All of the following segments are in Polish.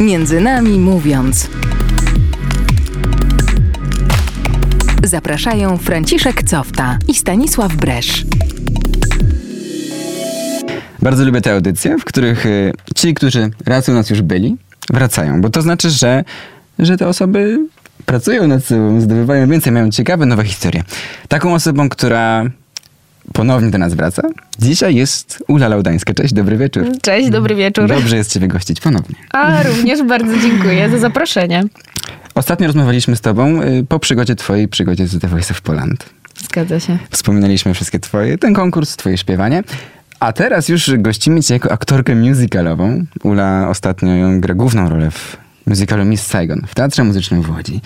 Między nami mówiąc. Zapraszają Franciszek Cofta i Stanisław Bresz. Bardzo lubię te audycje, w których y, ci, którzy raz u nas już byli, wracają, bo to znaczy, że, że te osoby pracują nad sobą, zdobywają więcej, mają ciekawe, nowe historie. Taką osobą, która ponownie do nas wraca, dzisiaj jest Ula Laudańska. Cześć, dobry wieczór. Cześć, dobry wieczór. Dobrze jest Ciebie gościć ponownie. A również bardzo dziękuję za zaproszenie. Ostatnio rozmawialiśmy z Tobą y, po przygodzie Twojej przygodzie z The Voice of Poland. Zgadza się. Wspominaliśmy wszystkie Twoje, ten konkurs, Twoje śpiewanie. A teraz już gościmy Cię jako aktorkę musicalową. Ula ostatnio gra główną rolę w musicalu Miss Saigon w Teatrze Muzycznym w Łodzi.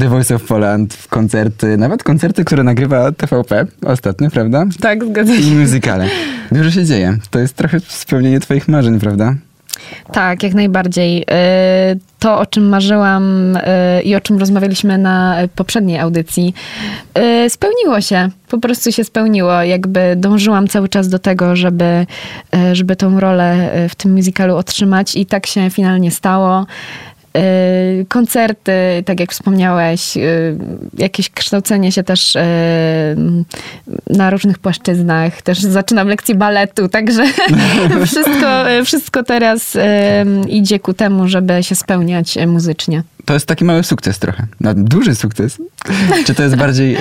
The Voice of Poland, koncerty, nawet koncerty, które nagrywa TVP ostatnio, prawda? Tak, zgadza I się. musicale. Dużo się dzieje. To jest trochę spełnienie Twoich marzeń, prawda? Tak, jak najbardziej. Y, To, o czym marzyłam y, i o czym rozmawialiśmy na poprzedniej audycji, y, spełniło się. Po prostu się spełniło. Jakby dążyłam cały czas do tego, żeby, żeby tą rolę w tym musicalu otrzymać i tak się finalnie stało. Y, Koncerty, tak jak wspomniałeś, y, jakieś kształcenie się też y, na różnych płaszczyznach. Też zaczynam lekcje baletu, także wszystko, wszystko teraz idzie ku temu, żeby się spełniać muzycznie. To jest taki mały sukces trochę. No, duży sukces. Czy to jest bardziej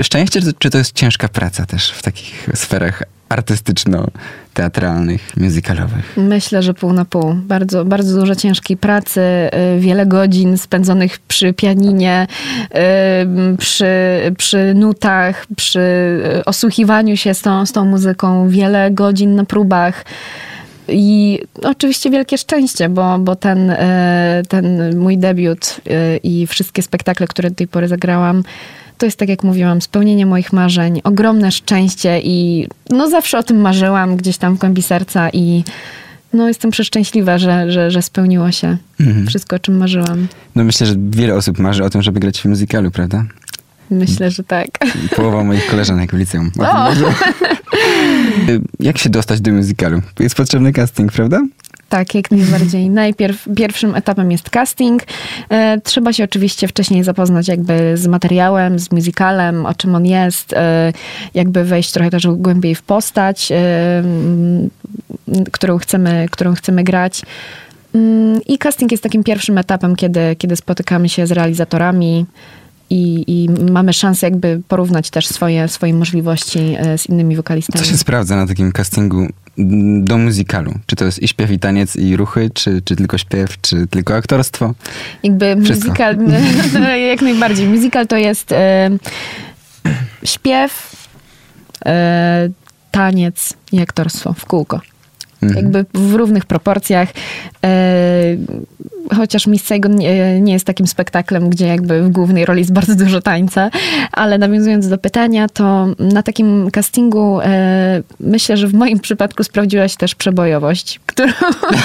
y, szczęście, czy- to jest ciężka praca też w takich sferach artystyczno-teatralnych, musicalowych? Myślę, że pół na pół. Bardzo, bardzo dużo ciężkiej pracy, y, wiele godzin spędzonych przy pianinie, y, przy, przy nutach, przy y, osłuchiwaniu się z tą, z tą muzyką, wiele godzin na próbach. I oczywiście wielkie szczęście, bo, bo ten, y, ten mój debiut y, i wszystkie spektakle, które do tej pory zagrałam, to jest tak jak mówiłam, spełnienie moich marzeń, ogromne szczęście i no zawsze o tym marzyłam gdzieś tam w głębi serca i no jestem przeszczęśliwa, że, że, że spełniło się Mhm. wszystko, o czym marzyłam. No myślę, że wiele osób marzy o tym, żeby grać w musicalu, prawda? Myślę, że tak. Połowa moich koleżanek w liceum. O tym O! marzy. Y, Jak się dostać do musicalu? Jest potrzebny casting, prawda? Tak, jak najbardziej. Najpierw pierwszym etapem jest casting. E, trzeba się oczywiście wcześniej zapoznać jakby z materiałem, z musicalem, o czym on jest, e, jakby wejść trochę też głębiej w postać, e, którą chcemy, którą chcemy grać. Mm, I casting jest takim pierwszym etapem, kiedy, kiedy spotykamy się z realizatorami i, i mamy szansę jakby porównać też swoje, swoje możliwości e, z innymi wokalistami. Co się sprawdza na takim castingu mm, do musicalu? Czy to jest i śpiew, i taniec, i ruchy, czy, czy tylko śpiew, czy tylko aktorstwo? Jakby Wszystko. musical, jak najbardziej. Musical to jest e, śpiew, e, taniec i aktorstwo w kółko. Mhm. Jakby w równych proporcjach. E, chociaż Miss Saigon nie, nie jest takim spektaklem, gdzie jakby w głównej roli jest bardzo dużo tańca, ale nawiązując do pytania, to na takim castingu e, myślę, że w moim przypadku sprawdziła się też przebojowość, którą,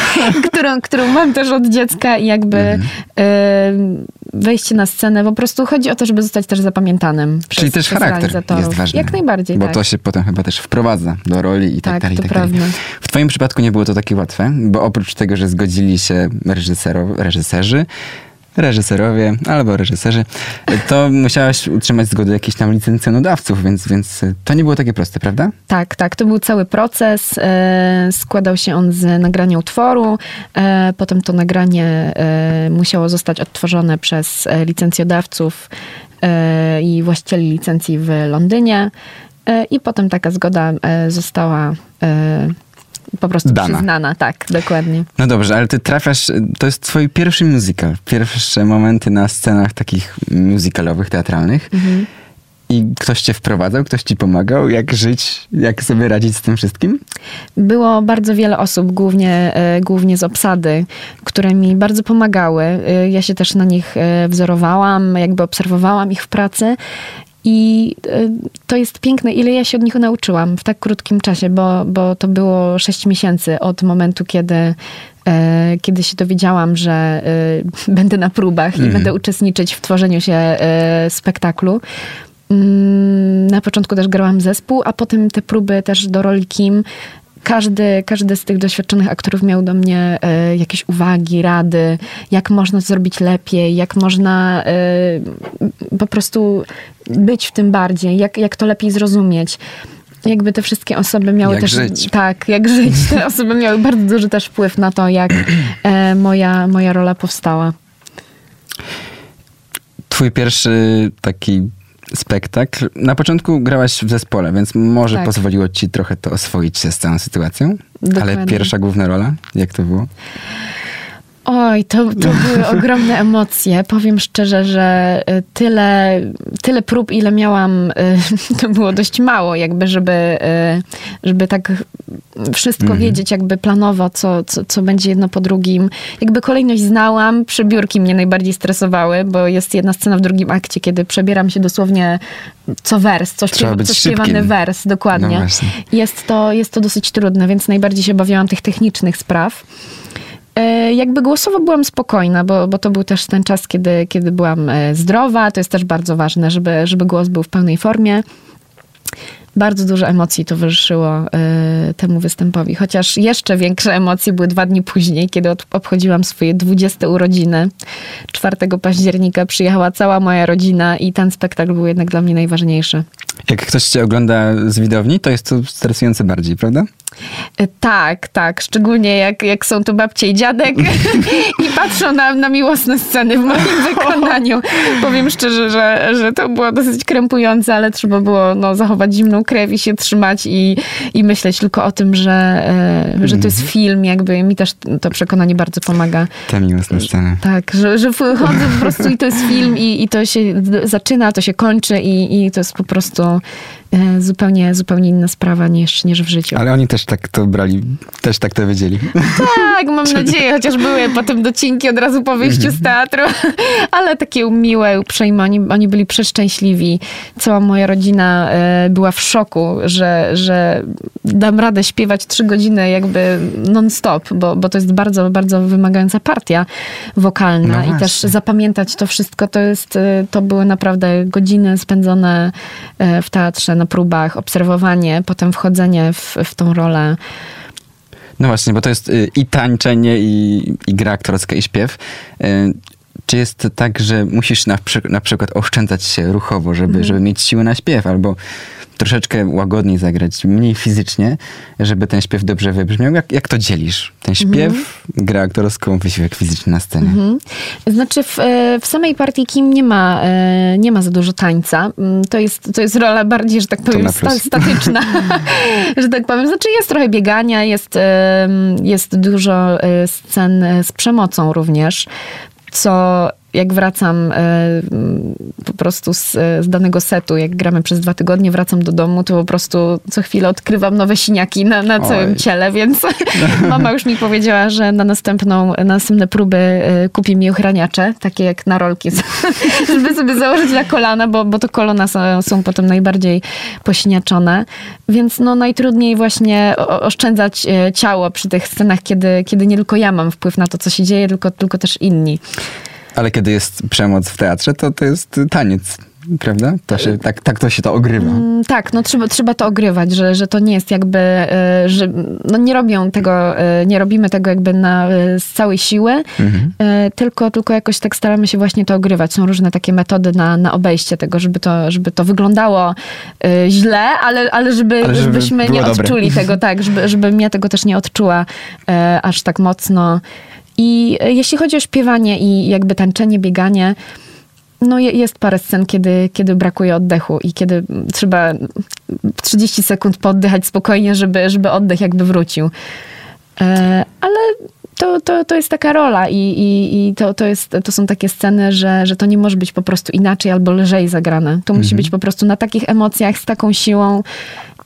którą, którą mam też od dziecka i jakby Mhm. e, wejście na scenę. Po prostu chodzi o to, żeby zostać też zapamiętanym przez, Czyli też przez charakter realizatorów. jest ważny. Jak najbardziej, Bo tak. to się potem chyba też wprowadza do roli i tak, Tak, dalej. to tak dalej. prawda. W twoim przypadku nie było to takie łatwe, bo oprócz tego, że zgodzili się reżysero, reżyserzy, reżyserowie albo reżyserzy, to musiałaś utrzymać zgodę jakichś tam licencjonodawców, więc, więc to nie było takie proste, prawda? Tak, tak. To był cały proces. E, składał się on z nagrania utworu. E, potem to nagranie e, musiało zostać odtworzone przez licencjodawców i właścicieli licencji w Londynie. I potem taka zgoda została po prostu Dana. przyznana. Tak, dokładnie. No dobrze, ale ty trafiasz, to jest twój pierwszy musical, pierwsze momenty na scenach takich musicalowych, teatralnych. Mhm. I ktoś cię wprowadzał, ktoś ci pomagał, jak żyć, jak sobie radzić z tym wszystkim? Było bardzo wiele osób, głównie, e, głównie z obsady, które mi bardzo pomagały. E, Ja się też na nich e, wzorowałam, jakby obserwowałam ich w pracy. I e, to jest piękne, ile ja się od nich nauczyłam w tak krótkim czasie, bo, bo to było sześć miesięcy od momentu, kiedy, e, kiedy się dowiedziałam, że e, będę na próbach i będę uczestniczyć w tworzeniu się spektaklu. Mm, Na początku też grałam zespół, a potem te próby też do roli Kim każdy, każdy z tych doświadczonych aktorów miał do mnie e, jakieś uwagi, rady, jak można zrobić lepiej, jak można e, po prostu być w tym bardziej, jak, jak to lepiej zrozumieć. Jakby te wszystkie osoby miały Jak też. żyć. Tak, jak żyć. Te osoby miały bardzo duży też wpływ na to, jak e, moja, moja rola powstała. Twój pierwszy taki spektakl. Na początku grałaś w zespole, więc może Tak. pozwoliło ci trochę to oswoić się z całą sytuacją. Ale Dokładnie. pierwsza główna rola, jak to było? Oj, to, to były ogromne emocje. Powiem szczerze, że y, tyle, tyle prób, ile miałam, y, to było dość mało, jakby, żeby, y, żeby tak wszystko wiedzieć, jakby planowo, co, co, co będzie jedno po drugim. Jakby kolejność znałam, przebiórki mnie najbardziej stresowały, bo jest jedna scena w drugim akcie, kiedy przebieram się dosłownie co wers, co, śpiewa, co śpiewany szybkim. wers, dokładnie. No jest, to, jest to dosyć trudne, więc najbardziej się obawiałam tych technicznych spraw. E, Jakby głosowo byłam spokojna, bo, bo to był też ten czas, kiedy, kiedy byłam e, zdrowa. To jest też bardzo ważne, żeby, żeby głos był w pełnej formie. Bardzo dużo emocji towarzyszyło e, temu występowi. Chociaż jeszcze większe emocje były dwa dni później, kiedy od, obchodziłam swoje 20 urodziny. 4 października przyjechała cała moja rodzina i ten spektakl był jednak dla mnie najważniejszy. Jak ktoś cię ogląda z widowni, to jest to stresujące bardziej, prawda? E, Tak, tak. Szczególnie jak, jak są to babcie i dziadek i patrzą na, na miłosne sceny w moim wykonaniu. Powiem szczerze, że, że to było dosyć krępujące, ale trzeba było no, zachować zimną krew i się trzymać i, i myśleć tylko o tym, że, e, że to jest film. Jakby mi też to przekonanie bardzo pomaga. Te miłosne sceny. Tak, że, że wchodzę po prostu i to jest film i, i to się zaczyna, to się kończy i, i to jest po prostu zupełnie, zupełnie inna sprawa niż, niż w życiu. Ale oni też tak to brali, też tak to wiedzieli. Tak, mam nadzieję, chociaż były potem docinki od razu po wyjściu z teatru, ale takie miłe, uprzejme, oni, oni byli przeszczęśliwi. Cała moja rodzina e, była w szoku, że, że dam radę śpiewać trzy godziny jakby non-stop, bo, bo to jest bardzo, bardzo wymagająca partia wokalna No i też zapamiętać to wszystko, to jest, e, to były naprawdę godziny spędzone e, w teatrze, na próbach, obserwowanie, potem wchodzenie w, w tą rolę. No właśnie, bo to jest y, i tańczenie, i, i gra aktorska, i śpiew. Y, Czy jest tak, że musisz na, przy, na przykład oszczędzać się ruchowo, żeby, żeby mieć siłę na śpiew, albo troszeczkę łagodniej zagrać, mniej fizycznie, żeby ten śpiew dobrze wybrzmiał? Jak, jak to dzielisz? Ten śpiew, gra aktorską, wysiłek fizyczny na scenie. Mhm. Znaczy w, e, w samej partii Kim nie ma, e, nie ma za dużo tańca. Mm, To jest, to jest rola bardziej, że tak powiem, sta, statyczna. że tak powiem. Znaczy jest trochę biegania, jest, e, jest dużo scen z przemocą również, co jak wracam e, po prostu z, e, z danego setu, jak gramy przez dwa tygodnie, wracam do domu, to po prostu co chwilę odkrywam nowe siniaki na, na całym Oj. ciele, więc mama już mi powiedziała, że na następną, na następne próby e, kupi mi ochraniacze, takie jak na rolki, żeby sobie założyć na kolana, bo, bo to kolana są, są potem najbardziej posiniaczone. Więc no najtrudniej właśnie oszczędzać ciało przy tych scenach, kiedy, kiedy nie tylko ja mam wpływ na to, co się dzieje, tylko, tylko też inni. Ale kiedy jest przemoc w teatrze, to to jest taniec, prawda? To się, tak, tak to się to ogrywa. Mm, Tak, no trzeba, trzeba to ogrywać, że, że to nie jest jakby, e, że no nie robią tego, e, nie robimy tego jakby na, e, z całej siły, e, tylko, tylko jakoś tak staramy się właśnie to ogrywać. Są różne takie metody na, na obejście tego, żeby to, żeby to wyglądało źle, ale, ale, żeby, Ale żeby żebyśmy nie dobre. odczuli tego, tak, żeby, żebym ja tego też nie odczuła aż tak mocno. I e, jeśli chodzi o śpiewanie i jakby tańczenie, bieganie, no je- jest parę scen, kiedy, kiedy brakuje oddechu i kiedy trzeba 30 sekund poddychać spokojnie, żeby, żeby oddech jakby wrócił. E, ale to, to, to jest taka rola i, i, i to, to, jest, to są takie sceny, że, że to nie może być po prostu inaczej albo lżej zagrane. To musi być po prostu na takich emocjach, z taką siłą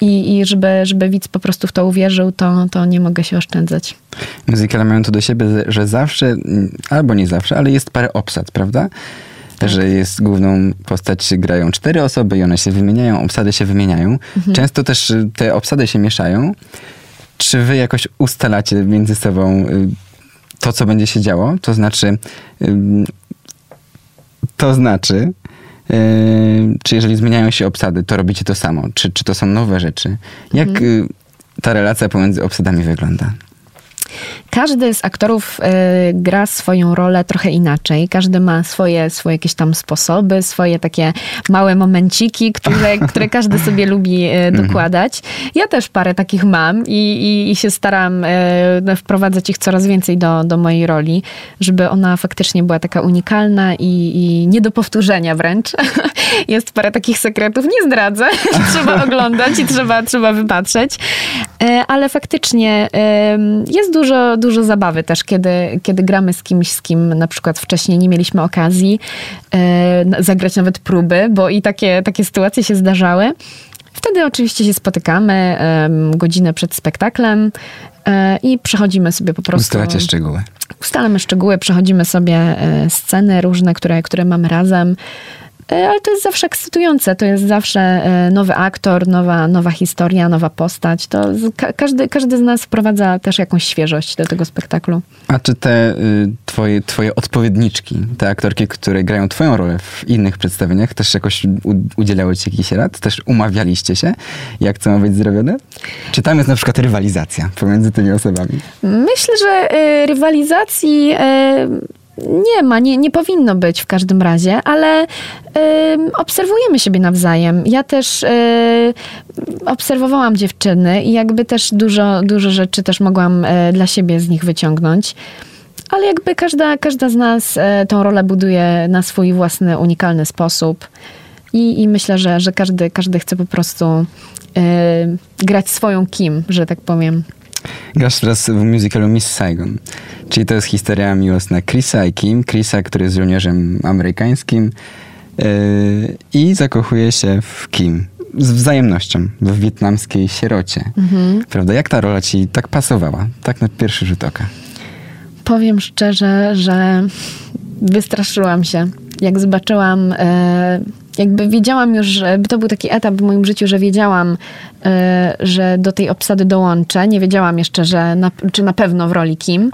i, i żeby, żeby widz po prostu w to uwierzył, to, to nie mogę się oszczędzać. Muzykale mają to do siebie, że zawsze, albo nie zawsze, ale jest parę obsad, prawda? Że jest główną postać, grają cztery osoby i one się wymieniają, obsady się wymieniają. Często też te obsady się mieszają. Czy wy jakoś ustalacie między sobą y, to, co będzie się działo? To znaczy, ym, to znaczy, y, czy jeżeli zmieniają się obsady, to robicie to samo? Czy, czy to są nowe rzeczy? Jak y, ta relacja pomiędzy obsadami wygląda? Każdy z aktorów y, gra swoją rolę trochę inaczej. Każdy ma swoje, swoje jakieś tam sposoby, swoje takie małe momenciki, które, które każdy sobie lubi y, dokładać. Ja też parę takich mam i, i, i się staram y, wprowadzać ich coraz więcej do, do mojej roli, żeby ona faktycznie była taka unikalna i, i nie do powtórzenia wręcz. Jest parę takich sekretów, nie zdradzę. trzeba oglądać i trzeba, trzeba wypatrzeć. Ale faktycznie jest dużo, dużo zabawy też, kiedy, kiedy gramy z kimś, z kim na przykład wcześniej nie mieliśmy okazji e, zagrać nawet próby, bo i takie, takie sytuacje się zdarzały. Wtedy oczywiście się spotykamy e, godzinę przed spektaklem e, i przechodzimy sobie po prostu... Ustalacie szczegóły. Ustalamy szczegóły, przechodzimy sobie e, sceny różne, które, które mamy razem. E, ale to jest zawsze ekscytujące. To jest zawsze e, nowy aktor, nowa, nowa historia, nowa postać. To każdy, każdy z nas wprowadza też jakąś świeżość do tego spektaklu. A czy te y, twoje, twoje odpowiedniczki, te aktorki, które grają twoją rolę w innych przedstawieniach, też jakoś udzielały ci jakichś rad? Też umawialiście się, jak co ma być zrobione? Czy tam jest na przykład rywalizacja pomiędzy tymi osobami? Myślę, że y, rywalizacji y, nie ma, nie, nie powinno być w każdym razie, ale y, obserwujemy siebie nawzajem. Ja też y, obserwowałam dziewczyny i jakby też dużo, dużo rzeczy też mogłam y, dla siebie z nich wyciągnąć. Ale jakby każda, każda z nas y, tą rolę buduje na swój własny, unikalny sposób. I, i myślę, że, że każdy, każdy chce po prostu y, grać swoją kim, że tak powiem. Grasz teraz w musicalu Miss Saigon, czyli to jest historia miłosna Chrisa i Kim. Chrisa, który jest żołnierzem amerykańskim yy, i zakochuje się w Kim. Z wzajemnością, w wietnamskiej sierocie. Mhm. Prawda? Jak ta rola ci tak pasowała? Tak na pierwszy rzut oka. Powiem szczerze, że wystraszyłam się. Jak zobaczyłam... Yy jakby wiedziałam już, że to był taki etap w moim życiu, że wiedziałam, e, że do tej obsady dołączę. Nie wiedziałam jeszcze, że na, czy na pewno w roli kim,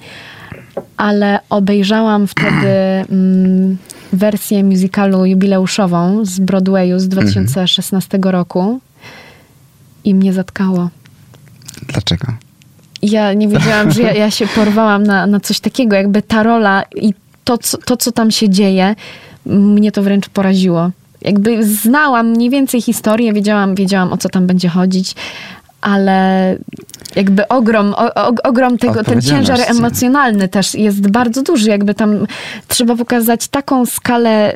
ale obejrzałam wtedy mm, wersję musicalu jubileuszową z Broadwayu z 2016 mhm. roku i mnie zatkało. Dlaczego? Ja nie wiedziałam, że ja, ja się porwałam na, na coś takiego, jakby ta rola i to co, to, co tam się dzieje, mnie to wręcz poraziło jakby znałam mniej więcej historię, wiedziałam, wiedziałam o co tam będzie chodzić, ale jakby ogrom, o, o, ogrom tego, ten ciężar emocjonalny też jest bardzo duży. Jakby tam trzeba pokazać taką skalę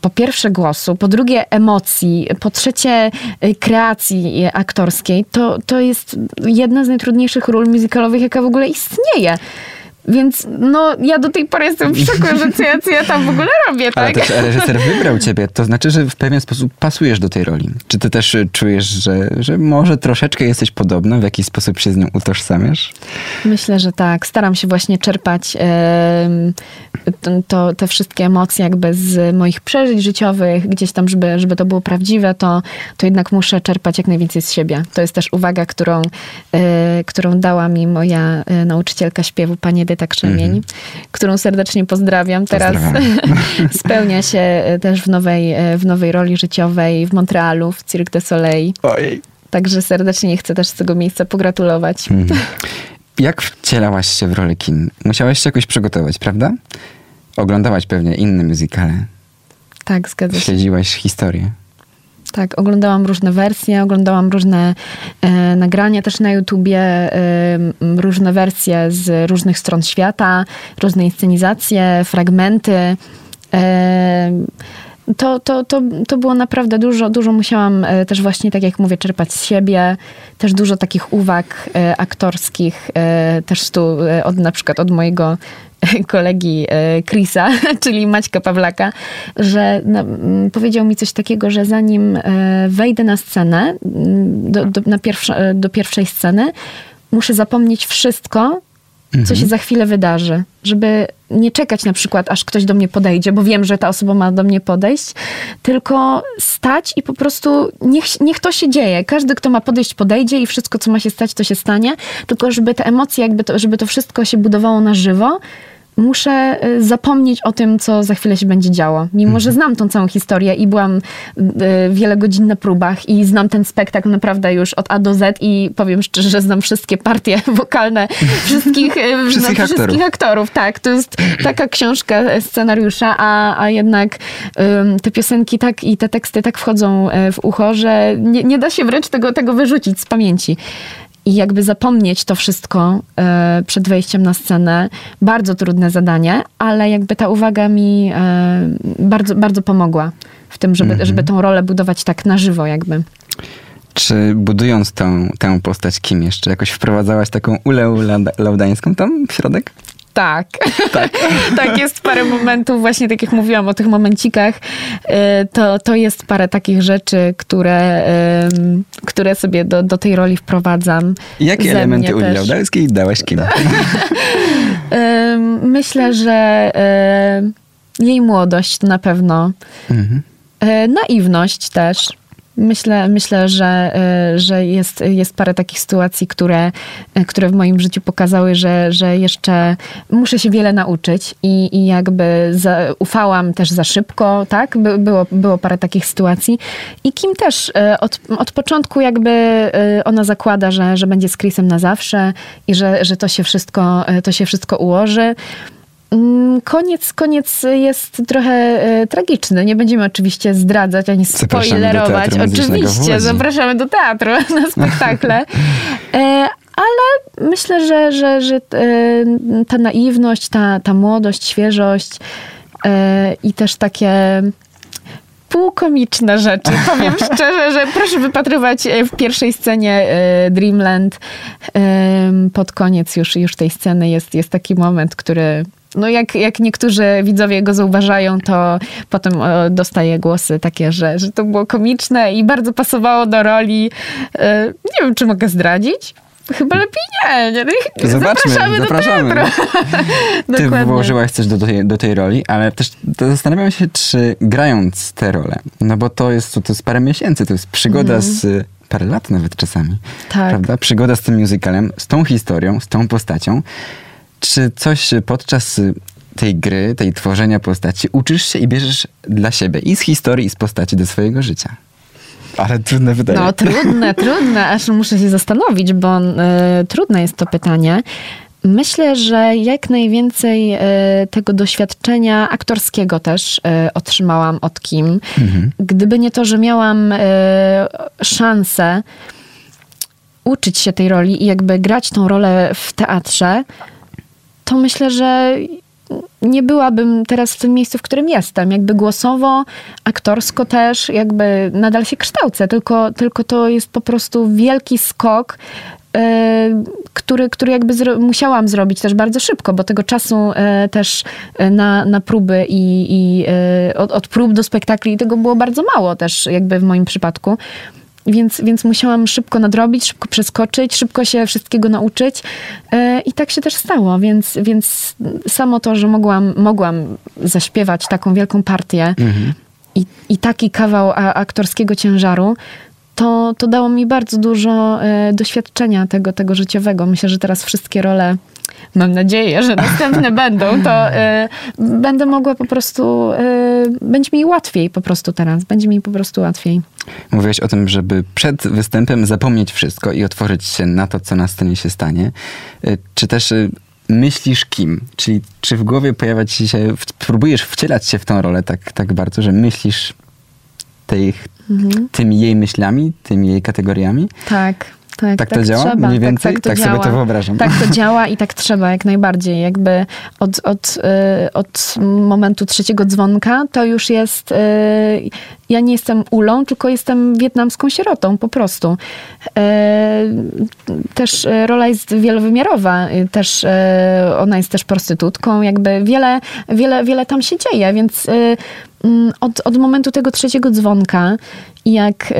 po pierwsze głosu, po drugie emocji, po trzecie y, kreacji aktorskiej. To, to jest jedna z najtrudniejszych ról muzykalowych, jaka w ogóle istnieje. Więc no, ja do tej pory jestem w szoku, że co ja, co ja tam w ogóle robię, tak? Ale też reżyser wybrał ciebie, to znaczy, że w pewien sposób pasujesz do tej roli. Czy ty też czujesz, że, że może troszeczkę jesteś podobna, w jakiś sposób się z nią utożsamiasz? Myślę, że tak. Staram się właśnie czerpać to, to, te wszystkie emocje jakby z moich przeżyć życiowych, gdzieś tam, żeby, żeby to było prawdziwe, to, to jednak muszę czerpać jak najwięcej z siebie. To jest też uwaga, którą, e, którą dała mi moja e, nauczycielka śpiewu, pani Edyta Krzemień, mm -hmm. którą serdecznie pozdrawiam. Teraz spełnia się e, też w nowej, w nowej roli życiowej w Montrealu, w Cirque du Soleil. Ojej. Także serdecznie chcę też z tego miejsca pogratulować. Mm. Jak wcielałaś się w rolę Kim? Musiałaś się jakoś przygotować, prawda? Oglądałaś pewnie inne muzykale. Tak, zgadza się. Śledziłaś historię. Tak, oglądałam różne wersje, oglądałam różne e, nagrania też na YouTubie, e, różne wersje z różnych stron świata, różne inscenizacje, fragmenty. E, to, to, to, to było naprawdę dużo. Dużo musiałam e, też właśnie, tak jak mówię, czerpać z siebie. Też dużo takich uwag e, aktorskich, e, też tu od, na przykład od mojego kolegi Chrisa, czyli Maćka Pawlaka, że no, powiedział mi coś takiego, że zanim wejdę na scenę, do, do, na pierwsze, do pierwszej sceny, muszę zapomnieć wszystko, co się mhm. za chwilę wydarzy. Żeby nie czekać na przykład, aż ktoś do mnie podejdzie, bo wiem, że ta osoba ma do mnie podejść, tylko stać i po prostu niech, niech to się dzieje. Każdy, kto ma podejść, podejdzie i wszystko, co ma się stać, to się stanie. Tylko żeby te emocje, jakby to, żeby to wszystko się budowało na żywo, muszę y, zapomnieć o tym, co za chwilę się będzie działo. Mimo, że znam tą całą historię i byłam y, wiele godzin na próbach i znam ten spektakl naprawdę już od A do Z i powiem szczerze, że znam wszystkie partie wokalne wszystkich, y, Wszystkich no, aktorów. wszystkich aktorów. Tak, to jest taka książka scenariusza, a, a jednak ym, te piosenki tak i te teksty tak wchodzą w ucho, że nie, nie da się wręcz tego, tego wyrzucić z pamięci. I jakby zapomnieć to wszystko e, przed wejściem na scenę, bardzo trudne zadanie, ale jakby ta uwaga mi e, bardzo, bardzo pomogła w tym, żeby, żeby tą rolę budować tak na żywo jakby. Czy budując tę postać Kim jeszcze, jakoś wprowadzałaś taką ulę lauda- laudańską tam w środek? Tak. tak. jest parę momentów, właśnie tak jak mówiłam o tych momencikach, y, to, to jest parę takich rzeczy, które, które sobie do, do tej roli wprowadzam. Jakie elementy też. laudalskiej dałaś Kim? Myślę, że jej młodość na pewno. Mhm. Y, Naiwność też. Myślę, myślę że, y, że jest, jest parę takich sytuacji, które, y, które w moim życiu pokazały, że, że jeszcze muszę się wiele nauczyć i, i jakby za, ufałam też za szybko, tak? By, było, było parę takich sytuacji. I Kim też y, od, od początku jakby ona zakłada, że, że będzie z Chrisem na zawsze i że, że to, się wszystko, to się wszystko ułoży. Mm, Koniec, koniec jest trochę e, tragiczny. Nie będziemy oczywiście zdradzać ani spoilerować. Oczywiście, zapraszamy do teatru na spektakle. E, ale myślę, że, że, że e, ta naiwność, ta, ta młodość, świeżość i też takie półkomiczne rzeczy. Powiem szczerze, że proszę wypatrywać w pierwszej scenie Dreamland. Pod koniec już, już tej sceny jest, jest taki moment, który no jak, jak niektórzy widzowie go zauważają, to potem e, dostaje głosy takie, że, że to było komiczne i bardzo pasowało do roli. E, Nie wiem, czy mogę zdradzić. Chyba lepiej nie. nie. To zobaczmy, zapraszamy, zapraszamy. do teatru. Ty włożyłaś coś do tej, do tej roli, ale też to zastanawiam się, czy grając tę rolę, no bo to jest, to jest parę miesięcy, to jest przygoda z y, parę lat nawet czasami. Tak. prawda? Przygoda z tym musicalem, z tą historią, z tą postacią. Czy coś podczas y, tej gry, tej tworzenia postaci uczysz się i bierzesz dla siebie i z historii, i z postaci do swojego życia? Ale trudne pytanie. No trudne, trudne, aż muszę się zastanowić, bo e, trudne jest to pytanie. Myślę, że jak najwięcej e, tego doświadczenia aktorskiego też e, otrzymałam od Kim. Gdyby nie to, że miałam szansę uczyć się tej roli i jakby grać tą rolę w teatrze, to myślę, że nie byłabym teraz w tym miejscu, w którym jestem. Jakby głosowo, aktorsko też, jakby nadal się kształcę, tylko, tylko to jest po prostu wielki skok, e, który, który jakby zro- musiałam zrobić też bardzo szybko, bo tego czasu e, też e, na, na próby i, i od, od prób do spektakli tego było bardzo mało też jakby w moim przypadku. Więc, więc musiałam szybko nadrobić, szybko przeskoczyć, szybko się wszystkiego nauczyć. E, I tak się też stało, więc, więc samo to, że mogłam, mogłam zaśpiewać taką wielką partię i, i taki kawał a, aktorskiego ciężaru, to, to dało mi bardzo dużo e, doświadczenia tego, tego życiowego. Myślę, że teraz wszystkie role, mam nadzieję, że następne będą, to e, będę mogła po prostu, e, będzie mi łatwiej po prostu teraz, będzie mi po prostu łatwiej. Mówiłeś o tym, żeby przed występem zapomnieć wszystko i otworzyć się na to, co na scenie się stanie. Y, Czy też y, myślisz kim? Czyli czy w głowie pojawia ci się, w- próbujesz wcielać się w tą rolę tak, tak bardzo, że myślisz tej, Mhm. tymi jej myślami, tymi jej kategoriami? Tak. Tak, Tak to działa? Trzeba. Mniej więcej? Tak, tak, Tak to sobie działa. to wyobrażam. Tak to działa i tak trzeba, jak najbardziej. Jakby od, od, y, od momentu trzeciego dzwonka to już jest... y, Ja nie jestem ulą, tylko jestem wietnamską sierotą, po prostu. Y, Też rola jest wielowymiarowa. Też ona jest też prostytutką. Jakby wiele, wiele, wiele tam się dzieje, więc od, od momentu tego trzeciego dzwonka, jak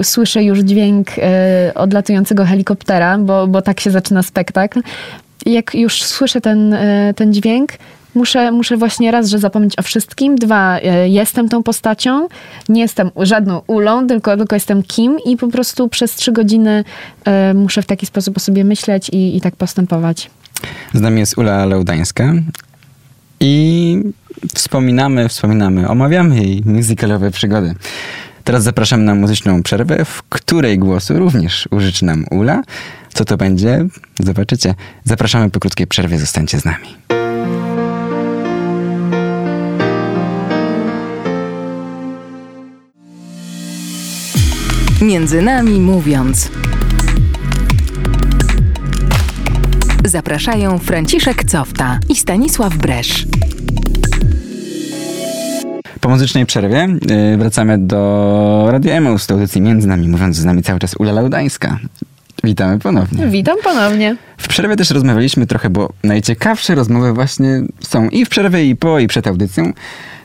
y, słyszę już dźwięk y, odlatującego helikoptera, bo, bo tak się zaczyna spektakl, jak już słyszę ten, y, ten dźwięk, muszę, muszę właśnie raz, że zapomnieć o wszystkim, dwa, jestem tą postacią, nie jestem żadną ulą, tylko, tylko jestem kim i po prostu przez trzy godziny muszę w taki sposób o sobie myśleć i, i tak postępować. Z nami jest Ula Laudańska, I wspominamy, wspominamy, omawiamy jej musicalowe przygody. Teraz zapraszamy na muzyczną przerwę, w której głosu również użyczy nam Ula. Co to będzie? Zobaczycie. Zapraszamy po krótkiej przerwie, zostańcie z nami. Między nami mówiąc. Zapraszają Franciszek Cofta i Stanisław Bresz. Po muzycznej przerwie yy, wracamy do Radia Emaus, do audycji Między nami mówiąc, z nami cały czas Ula Laudańska. Witamy ponownie. Witam ponownie. W przerwie też rozmawialiśmy trochę, bo najciekawsze rozmowy właśnie są i w przerwie, i po, i przed audycją.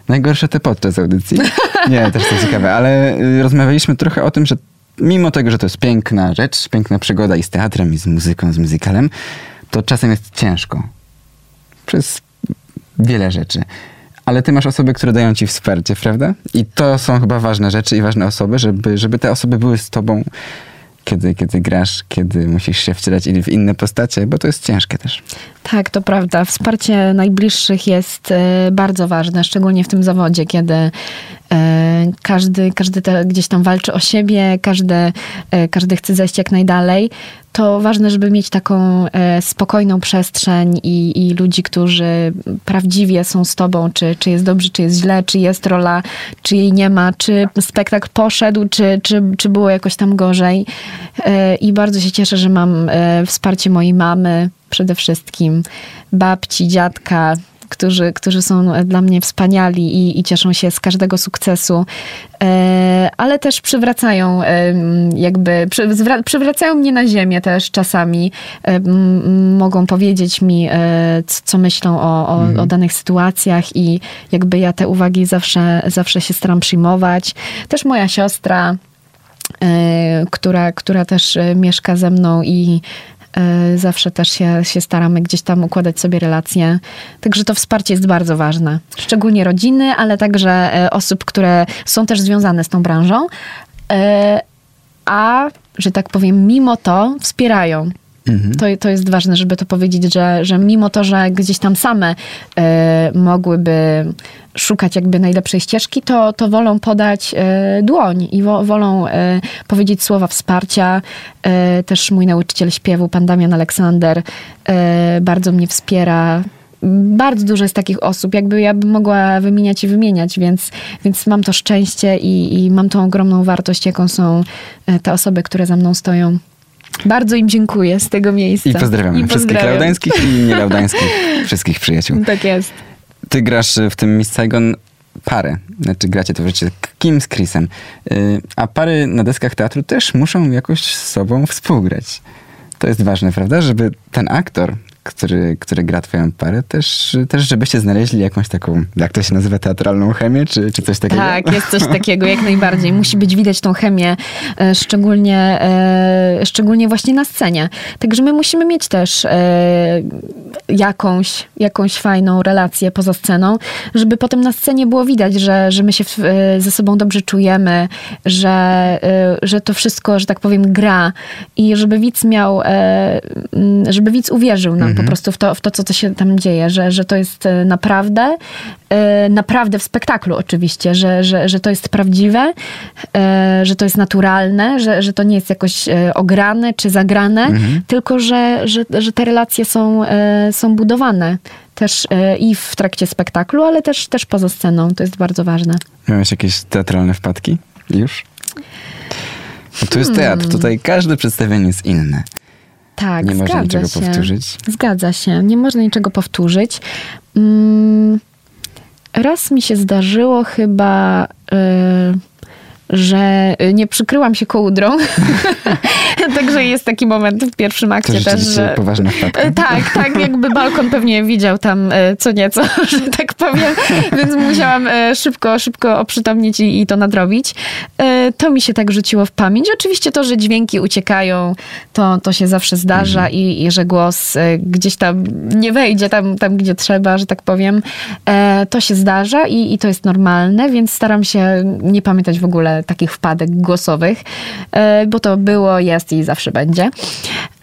Najgorsze te podczas audycji. Nie, też to ciekawe, ale y, rozmawialiśmy trochę o tym, że mimo tego, że to jest piękna rzecz, piękna przygoda i z teatrem, i z muzyką, z muzykalem, to czasem jest ciężko. Przez wiele rzeczy. Ale ty masz osoby, które dają ci wsparcie, prawda? I to są chyba ważne rzeczy i ważne osoby, żeby, żeby te osoby były z tobą, kiedy, kiedy grasz, kiedy musisz się wcielać w inne postacie, bo to jest ciężkie też. Tak, to prawda. Wsparcie najbliższych jest e, bardzo ważne, szczególnie w tym zawodzie, kiedy e, każdy, każdy gdzieś tam walczy o siebie, każdy, e, każdy chce zejść jak najdalej. To ważne, żeby mieć taką spokojną przestrzeń i, i ludzi, którzy prawdziwie są z tobą, czy, czy jest dobrze, czy jest źle, czy jest rola, czy jej nie ma, czy spektakl poszedł, czy, czy, czy było jakoś tam gorzej. I bardzo się cieszę, że mam wsparcie mojej mamy, przede wszystkim, babci, dziadka, którzy, którzy są dla mnie wspaniali i, i cieszą się z każdego sukcesu, e, ale też przywracają e, jakby, przywracają mnie na ziemię też czasami. E, mogą powiedzieć mi, e, co myślą o, o, mhm. o, danych sytuacjach i jakby ja te uwagi zawsze, zawsze się staram przyjmować. Też moja siostra, e, która, która też e, mieszka ze mną i E, zawsze też się, się staramy gdzieś tam układać sobie relacje. Także to wsparcie jest bardzo ważne. Szczególnie rodziny, ale także e, osób, które są też związane z tą branżą. E, a, że tak powiem, mimo to wspierają. Mhm. To, to jest ważne, żeby to powiedzieć, że, że mimo to, że gdzieś tam same y, mogłyby szukać jakby najlepszej ścieżki, to, to wolą podać y, dłoń i wo, wolą y, powiedzieć słowa wsparcia. też mój nauczyciel śpiewu, pan Damian Aleksander, bardzo mnie wspiera bardzo dużo jest takich osób, jakby ja bym mogła wymieniać i wymieniać, więc, więc mam to szczęście i, i mam tą ogromną wartość, jaką są te osoby, które za mną stoją. Bardzo im dziękuję z tego miejsca. I pozdrawiamy I wszystkich pozdrawiam. laudańskich i nielaudańskich, wszystkich przyjaciół. Tak jest. Ty grasz w tym Miss Saigon parę, znaczy gracie to wreszcie Kim z Chrisem, y, a pary na deskach teatru też muszą jakoś z sobą współgrać. To jest ważne, prawda? Żeby ten aktor, który, który gra twoją parę, też, też żebyście znaleźli jakąś taką, jak to się nazywa, teatralną chemię, czy, czy coś takiego? Tak, jest coś takiego, jak najbardziej. Musi być widać tą chemię, e, szczególnie, e, szczególnie właśnie na scenie. Także my musimy mieć też e, jakąś, jakąś fajną relację poza sceną, żeby potem na scenie było widać, że, że my się ze sobą dobrze czujemy, że, że to wszystko, że tak powiem, gra i żeby widz miał, żeby widz uwierzył nam po mhm. prostu w to, w to co, co się tam dzieje, że, że to jest e, naprawdę, e, naprawdę w spektaklu oczywiście, że, że, że to jest prawdziwe, e, że to jest naturalne, że, że to nie jest jakoś ograne czy zagrane, mhm. tylko że, że, że te relacje są, są budowane też i w trakcie spektaklu, ale też, też poza sceną. To jest bardzo ważne. Miałeś jakieś teatralne wpadki już? Bo to jest teatr, hmm. tutaj każde przedstawienie jest inne. Tak, Nie można niczego się. powtórzyć. Zgadza się, nie można niczego powtórzyć. Mm, raz mi się zdarzyło chyba. Yy, że nie przykryłam się kołdrą. Także jest taki moment w pierwszym akcie też, że... poważna wpadka. E, tak, tak, jakby balkon pewnie widział tam e, co nieco, że tak powiem, więc musiałam e, szybko, szybko oprzytomnić i, i to nadrobić. To mi się tak rzuciło w pamięć. Oczywiście to, że dźwięki uciekają, to, to się zawsze zdarza mhm. i, i, że głos gdzieś tam nie wejdzie tam, tam, gdzie trzeba, że tak powiem. To się zdarza i, i to jest normalne, więc staram się nie pamiętać w ogóle takich wpadek głosowych, e, bo to było, jest i zawsze będzie.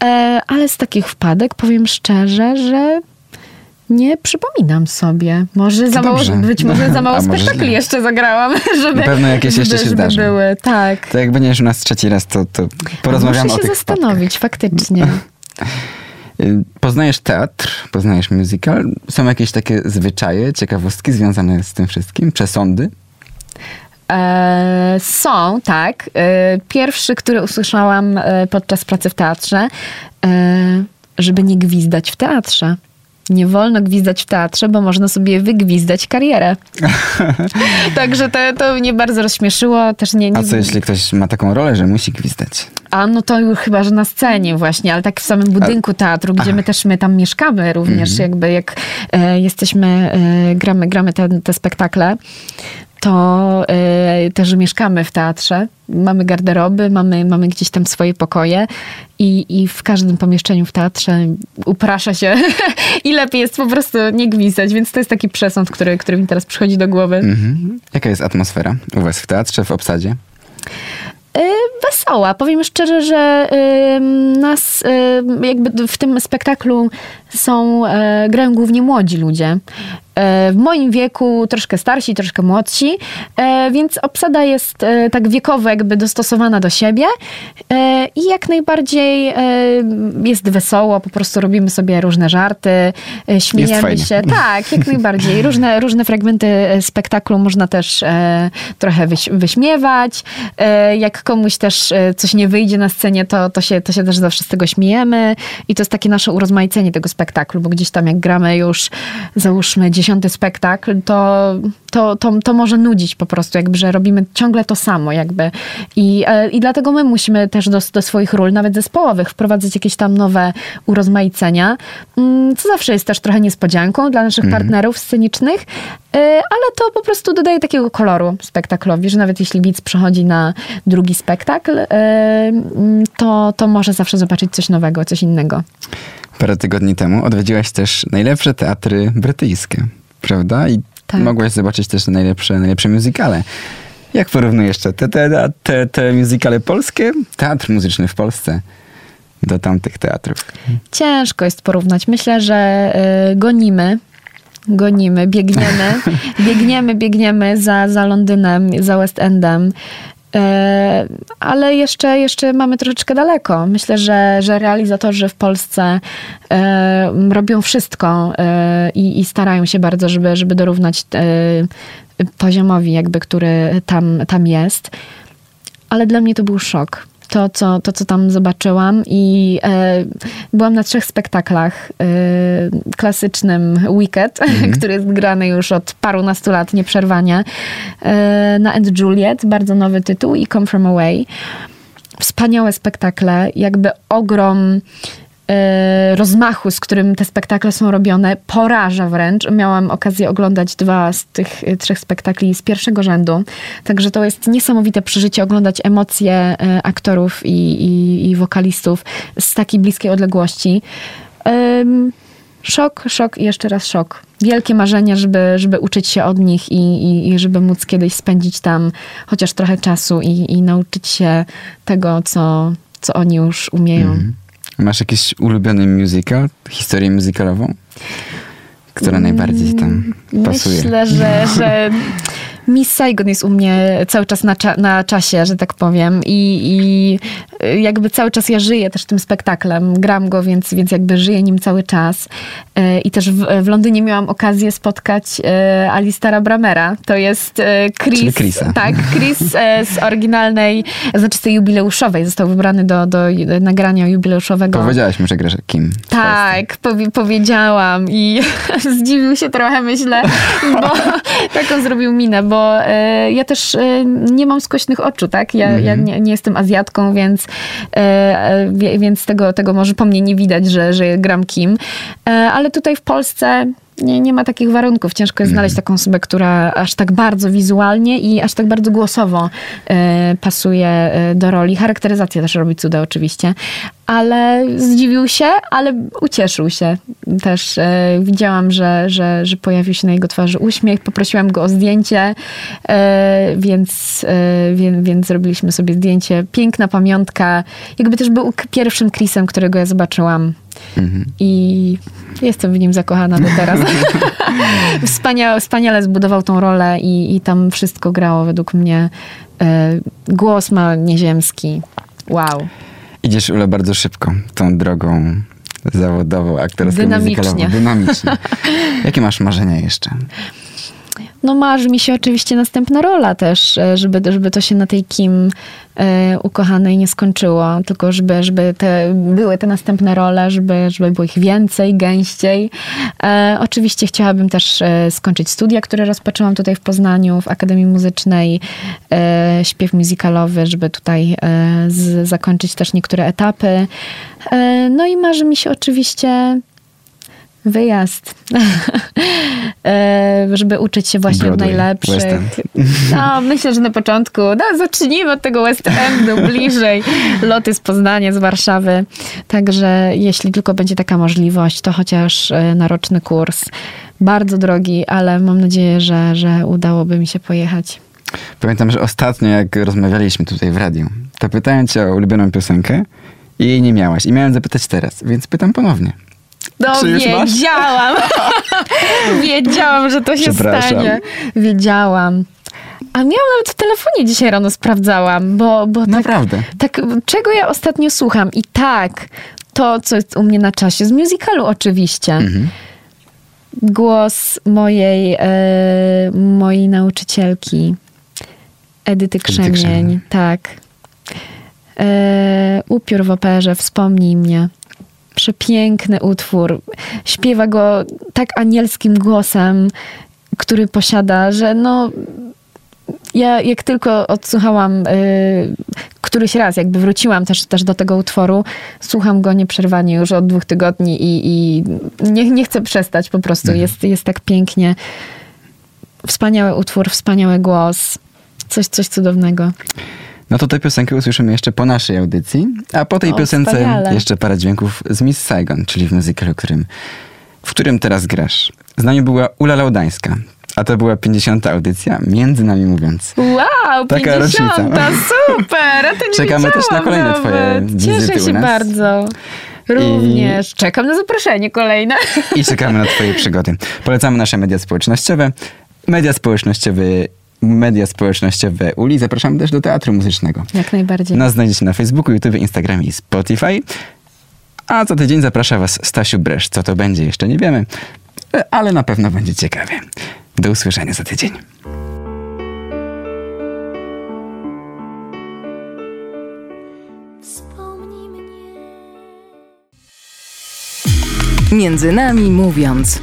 E, ale z takich wpadek powiem szczerze, że Nie przypominam sobie. Może za mało, być może za mało spektakli jeszcze zagrałam, żeby, Na pewno jakieś jeszcze się żeby zdarzą. były. Tak. To jak będziesz u nas trzeci raz, to, to porozmawiamy Muszę o się tych zastanowić, faktycznie. Y, Poznajesz teatr, poznajesz musical. Są jakieś takie zwyczaje, ciekawostki związane z tym wszystkim? Przesądy? E, są, tak. E, pierwszy, który usłyszałam e, podczas pracy w teatrze, żeby nie gwizdać w teatrze. Nie wolno gwizdać w teatrze, bo można sobie wygwizdać karierę. Także to, to mnie bardzo rozśmieszyło. Też nie, nie, A co jeśli ktoś ma taką rolę, że musi gwizdać? A no to chyba, że na scenie właśnie, ale tak w samym budynku teatru, gdzie my też my tam mieszkamy również, Mhm. jakby jak e, jesteśmy, e, gramy, gramy te, te spektakle, to e, też mieszkamy w teatrze. Mamy garderoby, mamy, mamy gdzieś tam swoje pokoje i, i w każdym pomieszczeniu w teatrze uprasza się i lepiej jest po prostu nie gwizdać, więc to jest taki przesąd, który, który mi teraz przychodzi do głowy. Mhm. Jaka jest atmosfera u was w teatrze, w obsadzie? Y, Wesoła. Powiem szczerze, że y, nas y, jakby w tym spektaklu są, y, grają głównie młodzi ludzie. Y, W moim wieku troszkę starsi, troszkę młodsi, y, więc obsada jest y, tak wiekowo jakby dostosowana do siebie i jak najbardziej jest wesoło, po prostu robimy sobie różne żarty, śmiejemy się. Tak, jak najbardziej. Różne, różne fragmenty e, spektaklu można też e, trochę wyś, wyśmiewać. E, jak komuś też e, coś nie wyjdzie na scenie, to, to, się, to się też zawsze z tego śmiejemy. I to jest takie nasze urozmaicenie tego spektaklu, bo gdzieś tam jak gramy już, załóżmy, dziesiąty spektakl, to, to, to, to może nudzić po prostu, jakby, że robimy ciągle to samo jakby. I, e, i dlatego my musimy też do, do swoich ról, nawet zespołowych, wprowadzać jakieś tam nowe urozmaicenia, mm, co zawsze jest też trochę niespodzianką dla naszych partnerów scenicznych, e, ale to po prostu dodaje takiego koloru spektaklowi, że nawet jeśli widz przychodzi na drugi spektakl, e, mm, to, to może zawsze zobaczyć coś nowego, coś innego. Parę tygodni temu odwiedziłaś też najlepsze teatry brytyjskie, prawda? I Tak. mogłaś zobaczyć też najlepsze, najlepsze muzykale. Jak porównujesz te, te, te, te, te muzykale polskie, teatr muzyczny w Polsce do tamtych teatrów? Ciężko jest porównać. Myślę, że y, gonimy. Gonimy, biegniemy, biegniemy, biegniemy za, za Londynem, za West Endem. Y, ale jeszcze, jeszcze mamy troszeczkę daleko. Myślę, że, że realizatorzy w Polsce y, robią wszystko y, i, i starają się bardzo, żeby, żeby dorównać poziomowi, jakby, który tam, tam jest. Ale dla mnie to był szok. To, co, to, co tam zobaczyłam i e, byłam na trzech spektaklach. E, klasycznym Wicked, który jest grany już od parunastu lat nieprzerwanie. E, na And Juliet, bardzo nowy tytuł i Come From Away. Wspaniałe spektakle, jakby ogrom rozmachu, z którym te spektakle są robione, poraża wręcz. Miałam okazję oglądać dwa z tych e, trzech spektakli z pierwszego rzędu. Także to jest niesamowite przeżycie, oglądać emocje e, aktorów i, i, i wokalistów z takiej bliskiej odległości. Szok, szok i jeszcze raz szok. Wielkie marzenia, żeby, żeby uczyć się od nich i, i, i żeby móc kiedyś spędzić tam chociaż trochę czasu i, i nauczyć się tego, co, co oni już umieją. Mhm. Masz jakiś ulubiony musical, historię musicalową, która najbardziej tam pasuje? Myślę, że, że Miss Saigon jest u mnie cały czas na, cza- na czasie, że tak powiem. I, I jakby cały czas ja żyję też tym spektaklem. Gram go, więc, więc jakby żyję nim cały czas. E, I też w, w Londynie miałam okazję spotkać e, Alistara Bramera. To jest Chris. Tak, Chris z oryginalnej, znaczy z tej jubileuszowej. Został wybrany do, do nagrania jubileuszowego. Powiedziałaś mu, że grasz kim? Tak, powi- powiedziałam i zdziwił się trochę, myślę, bo taką zrobił minę, bo e, ja też e, nie mam skośnych oczu, tak? Ja, ja nie, nie jestem Azjatką, więc, e, więc tego, tego może po mnie nie widać, że, że gram kim. Ale tutaj w Polsce nie, nie ma takich warunków. Ciężko jest znaleźć taką osobę, która aż tak bardzo wizualnie i aż tak bardzo głosowo e, pasuje e, do roli. Charakteryzacja też robi cuda oczywiście. Ale zdziwił się, ale ucieszył się. Też e, widziałam, że, że, że pojawił się na jego twarzy uśmiech. Poprosiłam go o zdjęcie, więc, więc, więc zrobiliśmy sobie zdjęcie. Piękna pamiątka. Jakby też był pierwszym Chrisem, którego ja zobaczyłam Mhm. I jestem w nim zakochana do teraz. Wspania, wspaniale zbudował tą rolę i, i tam wszystko grało według mnie. E, głos ma nieziemski. Wow. Idziesz, Ule, bardzo szybko tą drogą zawodową, aktorską, Dynamicznie. Dynamicznie. Jakie masz marzenia jeszcze? No marzy mi się oczywiście następna rola też, e, żeby, żeby to się na tej Kim e, ukochanej nie skończyło, tylko żeby, żeby te, były te następne role, żeby, żeby było ich więcej, gęściej. E, oczywiście chciałabym też skończyć studia, które rozpoczęłam tutaj w Poznaniu, w Akademii Muzycznej, śpiew muzykalowy, żeby tutaj z, zakończyć też niektóre etapy. No i marzy mi się oczywiście wyjazd, E, żeby uczyć się właśnie od Broadway, najlepszych. West End. No, myślę, że na początku, no, zacznijmy od tego West Endu, bliżej, loty z Poznania, z Warszawy. Także jeśli tylko będzie taka możliwość, to chociaż e, na roczny kurs. Bardzo drogi, ale mam nadzieję, że, że udałoby mi się pojechać. Pamiętam, że ostatnio jak rozmawialiśmy tutaj w radiu, to pytałem cię o ulubioną piosenkę i jej nie miałaś. I miałem zapytać teraz, więc pytam ponownie. No Czy wiedziałam. wiedziałam, że to się stanie. Wiedziałam. A miałam nawet w telefonie dzisiaj rano sprawdzałam, bo, bo tak, Naprawdę. tak, czego ja ostatnio słucham? I tak, to, co jest u mnie na czasie, z musicalu oczywiście. Mhm. Głos mojej, e, mojej nauczycielki, Edyty Krzemień. Krzemień. Tak. E, upiór w operze, wspomnij mnie. Przepiękny utwór. Śpiewa go tak anielskim głosem, który posiada, że no... Ja jak tylko odsłuchałam y, któryś raz, jakby wróciłam też, też do tego utworu, słucham go nieprzerwanie już od dwóch tygodni i, i nie, nie chcę przestać po prostu. Jest, jest tak pięknie. Wspaniały utwór, wspaniały głos. Coś, coś cudownego. No to tę piosenkę usłyszymy jeszcze po naszej audycji, a po tej O, piosence wspaniale. jeszcze parę dźwięków z Miss Saigon, czyli w muzykalu, którym, w którym teraz grasz. Z nami była Ula Laudańska, a to była 50. audycja, między nami mówiąc. Wow, Taka 50, rocznica. super! A to nie Czekamy też na kolejne nawet. twoje wizyty Cieszę się bardzo. Również. Czekam na zaproszenie kolejne. I czekamy na twoje przygody. Polecamy nasze media społecznościowe. Media społecznościowe, media społecznościowe Uli. Zapraszamy też do teatru muzycznego. Jak najbardziej. Nas znajdziecie na Facebooku, YouTube, Instagramie i Spotify. A co tydzień zaprasza Was Stasiu Bresz. Co to będzie, jeszcze nie wiemy, ale na pewno będzie ciekawie. Do usłyszenia za tydzień. Między nami mówiąc.